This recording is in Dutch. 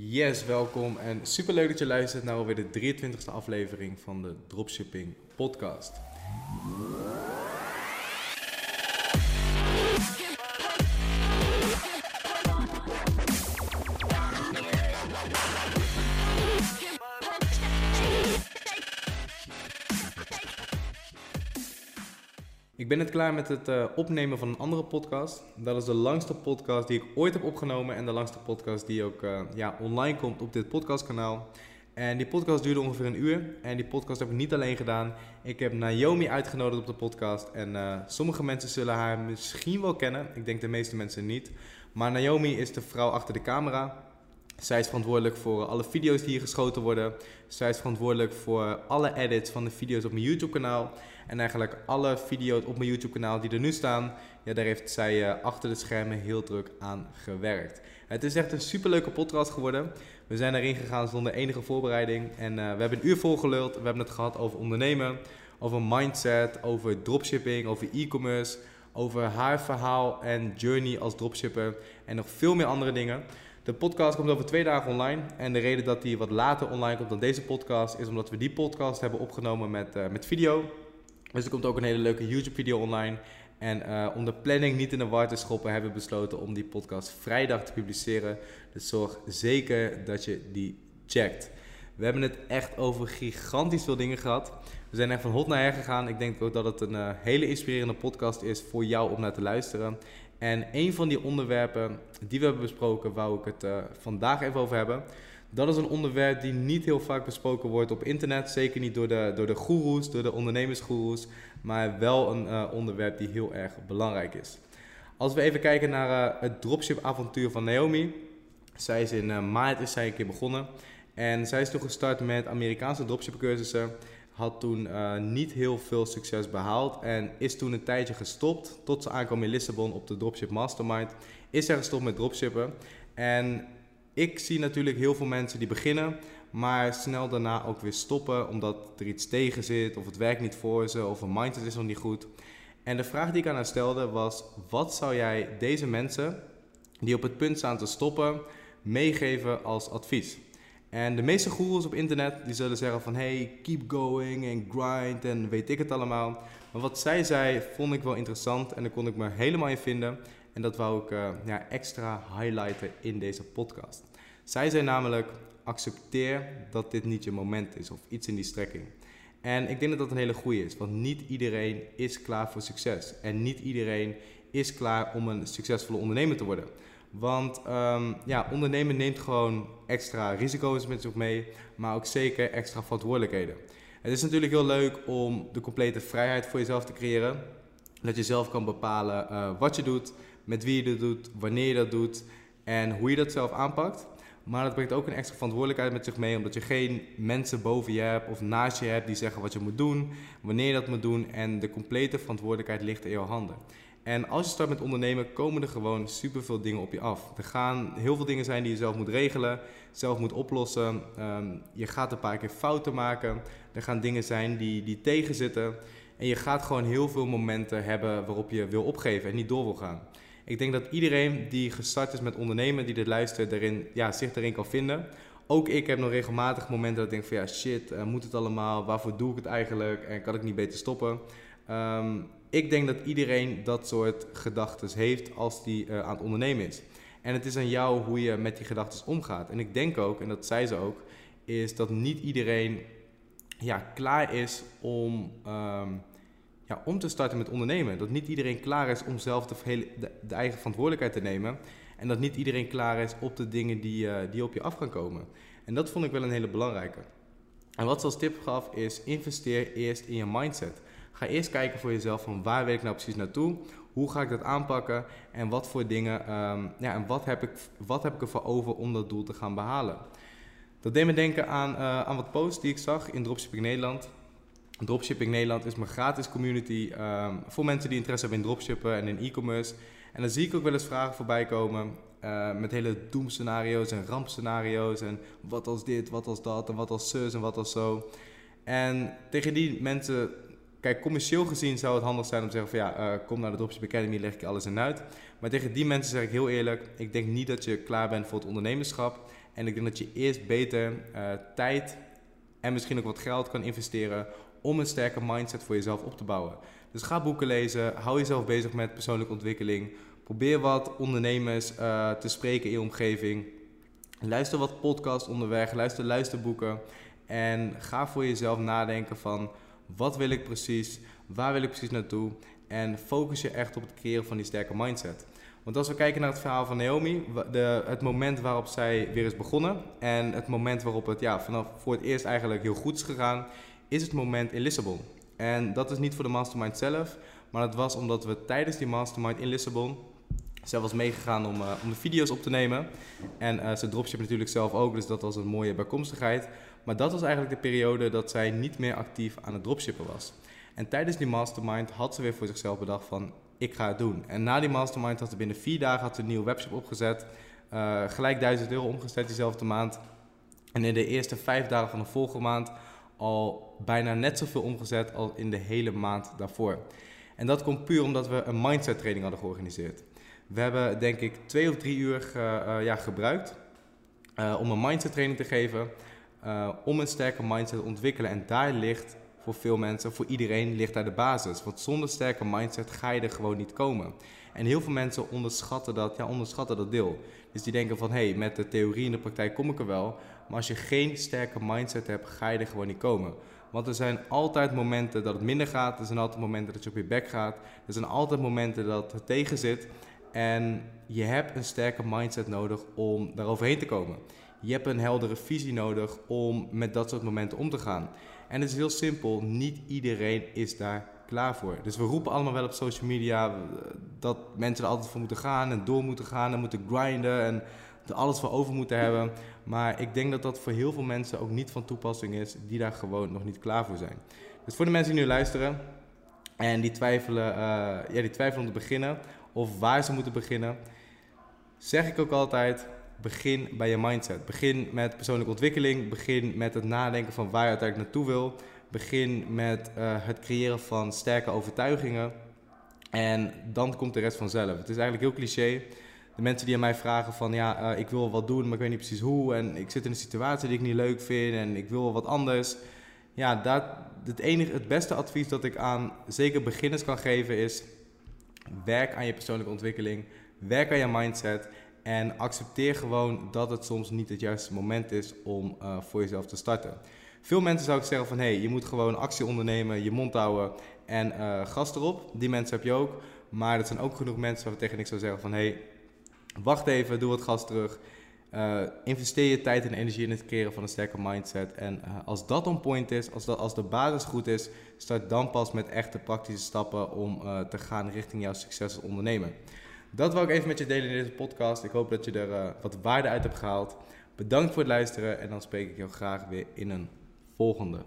Yes, welkom en super leuk dat je luistert naar alweer de 23e aflevering van de Dropshipping Podcast. Ik ben net klaar met het uh, opnemen van een andere podcast. Dat is de langste podcast die ik ooit heb opgenomen en de langste podcast die ook uh, ja, online komt op dit podcastkanaal. En die podcast duurde ongeveer een uur. En die podcast heb ik niet alleen gedaan. Ik heb Naomi uitgenodigd op de podcast. En uh, sommige mensen zullen haar misschien wel kennen. Ik denk de meeste mensen niet. Maar Naomi is de vrouw achter de camera. Zij is verantwoordelijk voor alle video's die hier geschoten worden. Zij is verantwoordelijk voor alle edits van de video's op mijn YouTube-kanaal. En eigenlijk alle video's op mijn YouTube-kanaal die er nu staan, ja, daar heeft zij uh, achter de schermen heel druk aan gewerkt. Het is echt een superleuke podcast geworden. We zijn erin gegaan zonder enige voorbereiding. En uh, we hebben een uur vol geluld. We hebben het gehad over ondernemen, over mindset, over dropshipping, over e-commerce, over haar verhaal en journey als dropshipper en nog veel meer andere dingen. De podcast komt over twee dagen online. En de reden dat die wat later online komt dan deze podcast is omdat we die podcast hebben opgenomen met, uh, met video. Dus er komt ook een hele leuke YouTube-video online. En uh, om de planning niet in de war te schoppen, hebben we besloten om die podcast vrijdag te publiceren. Dus zorg zeker dat je die checkt. We hebben het echt over gigantisch veel dingen gehad. We zijn echt van hot naar her gegaan. Ik denk ook dat het een uh, hele inspirerende podcast is voor jou om naar te luisteren. En een van die onderwerpen die we hebben besproken, wou ik het uh, vandaag even over hebben. Dat is een onderwerp die niet heel vaak besproken wordt op internet. Zeker niet door de, door de goeroes, door de ondernemersgoeroes. Maar wel een uh, onderwerp die heel erg belangrijk is. Als we even kijken naar uh, het dropship avontuur van Naomi. Zij is in maart is zij een keer begonnen. En zij is toen gestart met Amerikaanse dropship cursussen. Had toen niet heel veel succes behaald. En is toen een tijdje gestopt. Tot ze aankwam in Lissabon op de Dropship Mastermind. Is zij gestopt met dropshippen. En ik zie natuurlijk heel veel mensen die beginnen, maar snel daarna ook weer stoppen omdat er iets tegen zit, of het werkt niet voor ze, of een mindset is nog niet goed. En de vraag die ik aan haar stelde was: wat zou jij deze mensen die op het punt staan te stoppen meegeven als advies? En de meeste goeroes op internet die zullen zeggen van hey, keep going en grind en weet ik het allemaal. Maar wat zij zei vond ik wel interessant en daar kon ik me helemaal in vinden. En dat wou ik uh, ja, extra highlighten in deze podcast. Zij zei namelijk: accepteer dat dit niet je moment is of iets in die strekking. En ik denk dat dat een hele goede is, want niet iedereen is klaar voor succes. En niet iedereen is klaar om een succesvolle ondernemer te worden. Want um, ja, ondernemen neemt gewoon extra risico's met zich mee, maar ook zeker extra verantwoordelijkheden. Het is natuurlijk heel leuk om de complete vrijheid voor jezelf te creëren. Dat je zelf kan bepalen uh, wat je doet, met wie je dat doet, wanneer je dat doet en hoe je dat zelf aanpakt. Maar dat brengt ook een extra verantwoordelijkheid met zich mee, omdat je geen mensen boven je hebt of naast je hebt die zeggen wat je moet doen, wanneer je dat moet doen en de complete verantwoordelijkheid ligt in jouw handen. En als je start met ondernemen, komen er gewoon superveel dingen op je af. Er gaan heel veel dingen zijn die je zelf moet regelen, zelf moet oplossen. Um, je gaat een paar keer fouten maken. Er gaan dingen zijn die, die tegenzitten. En je gaat gewoon heel veel momenten hebben waarop je wil opgeven en niet door wil gaan. Ik denk dat iedereen die gestart is met ondernemen, die dit luistert, erin, ja, zich erin kan vinden. Ook ik heb nog regelmatig momenten dat ik denk van ja shit, uh, moet het allemaal? Waarvoor doe ik het eigenlijk? En kan ik niet beter stoppen? Um, ik denk dat iedereen dat soort gedachten heeft als die uh, aan het ondernemen is. En het is aan jou hoe je met die gedachten omgaat. En ik denk ook, en dat zei ze ook, is dat niet iedereen ja, klaar is om um, ja, om te starten met ondernemen. Dat niet iedereen klaar is om zelf de, de, eigen verantwoordelijkheid te nemen. En dat niet iedereen klaar is op de dingen die, uh, die op je af gaan komen. En dat vond ik wel een hele belangrijke. En wat ze als tip gaf is investeer eerst in je mindset. Ga eerst kijken voor jezelf van waar wil ik nou precies naartoe? Hoe ga ik dat aanpakken? En wat voor dingen, um, ja, en wat heb, ik, wat heb ik ervoor over om dat doel te gaan behalen? Dat deed me denken aan, uh, aan wat posts die ik zag in Dropshipping Nederland. Dropshipping Nederland is mijn gratis community um, voor mensen die interesse hebben in dropshippen en in e-commerce. En dan zie ik ook wel eens vragen voorbij komen uh, met hele doemscenario's en rampscenario's en wat als dit, wat als dat en wat als zus en wat als zo. En tegen die mensen, kijk, commercieel gezien zou het handig zijn om te zeggen van ja, uh, kom naar de Dropship Academy, leg ik je alles in uit. Maar tegen die mensen zeg ik heel eerlijk, ik denk niet dat je klaar bent voor het ondernemerschap. En ik denk dat je eerst beter uh, tijd en misschien ook wat geld kan investeren om een sterke mindset voor jezelf op te bouwen. Dus ga boeken lezen, hou jezelf bezig met persoonlijke ontwikkeling. Probeer wat ondernemers uh, te spreken in je omgeving. Luister wat podcasts onderweg, luister luisterboeken. En ga voor jezelf nadenken van wat wil ik precies, waar wil ik precies naartoe. En focus je echt op het creëren van die sterke mindset. Want als we kijken naar het verhaal van Naomi, de, het moment waarop zij weer is begonnen en het moment waarop het ja, vanaf voor het eerst eigenlijk heel goed is gegaan, is het moment in Lissabon. En dat is niet voor de mastermind zelf, maar het was omdat we tijdens die mastermind in Lissabon zij was meegegaan om, uh, om de video's op te nemen. En uh, ze dropship natuurlijk zelf ook, dus dat was een mooie bijkomstigheid. Maar dat was eigenlijk de periode dat zij niet meer actief aan het dropshippen was. En tijdens die mastermind had ze weer voor zichzelf bedacht van, ik ga het doen. En na die mastermind had ze binnen vier dagen had ze een nieuwe webshop opgezet. Uh, gelijk 1000 euro omgezet diezelfde maand. En in de eerste vijf dagen van de volgende maand al bijna net zoveel omgezet als in de hele maand daarvoor. En dat komt puur omdat we een mindset training hadden georganiseerd. We hebben denk ik twee of drie uur uh, ja, gebruikt uh, om een mindset training te geven. om een sterke mindset te ontwikkelen. En daar ligt voor veel mensen, voor iedereen, ligt daar de basis. Want zonder sterke mindset ga je er gewoon niet komen. En heel veel mensen onderschatten dat, ja, onderschatten dat deel. Dus die denken van, hé, hey, met de theorie en de praktijk kom ik er wel. Maar als je geen sterke mindset hebt, ga je er gewoon niet komen. Want er zijn altijd momenten dat het minder gaat. Er zijn altijd momenten dat je op je bek gaat. Er zijn altijd momenten dat het tegen zit. En je hebt een sterke mindset nodig om daaroverheen te komen. Je hebt een heldere visie nodig om met dat soort momenten om te gaan. En het is heel simpel, niet iedereen is daar klaar voor. Dus we roepen allemaal wel op social media dat mensen er altijd voor moeten gaan en door moeten gaan en moeten grinden en er alles voor over moeten hebben. Maar ik denk dat dat voor heel veel mensen ook niet van toepassing is die daar gewoon nog niet klaar voor zijn. Dus voor de mensen die nu luisteren en die twijfelen, uh, ja, die twijfelen om te beginnen of waar ze moeten beginnen, zeg ik ook altijd: begin bij je mindset. Begin met persoonlijke ontwikkeling. Begin met het nadenken van waar je uiteindelijk naartoe wil. Begin met uh, het creëren van sterke overtuigingen. En dan komt de rest vanzelf. Het is eigenlijk heel cliché. De mensen die aan mij vragen van ja, uh, ik wil wat doen, maar ik weet niet precies hoe. En ik zit in een situatie die ik niet leuk vind en ik wil wat anders. Ja, dat, het, enige, het beste advies dat ik aan zeker beginners kan geven is Werk aan je persoonlijke ontwikkeling. Werk aan je mindset. En accepteer gewoon dat het soms niet het juiste moment is om uh, voor jezelf te starten. Veel mensen zou ik zeggen van hé, hey, je moet gewoon actie ondernemen, je mond houden en uh, gas erop. Die mensen heb je ook. Maar er zijn ook genoeg mensen waartegen ik zou zeggen van hé, hey, wacht even, doe wat gas terug. Uh, investeer je tijd en energie in het creëren van een sterke mindset. En als dat on point is, als, dat, als de basis goed is, start dan pas met echte praktische stappen om te gaan richting jouw succes als ondernemer. Dat wil ik even met je delen in deze podcast. Ik hoop dat je er wat waarde uit hebt gehaald. Bedankt voor het luisteren en dan spreek ik jou graag weer in een volgende.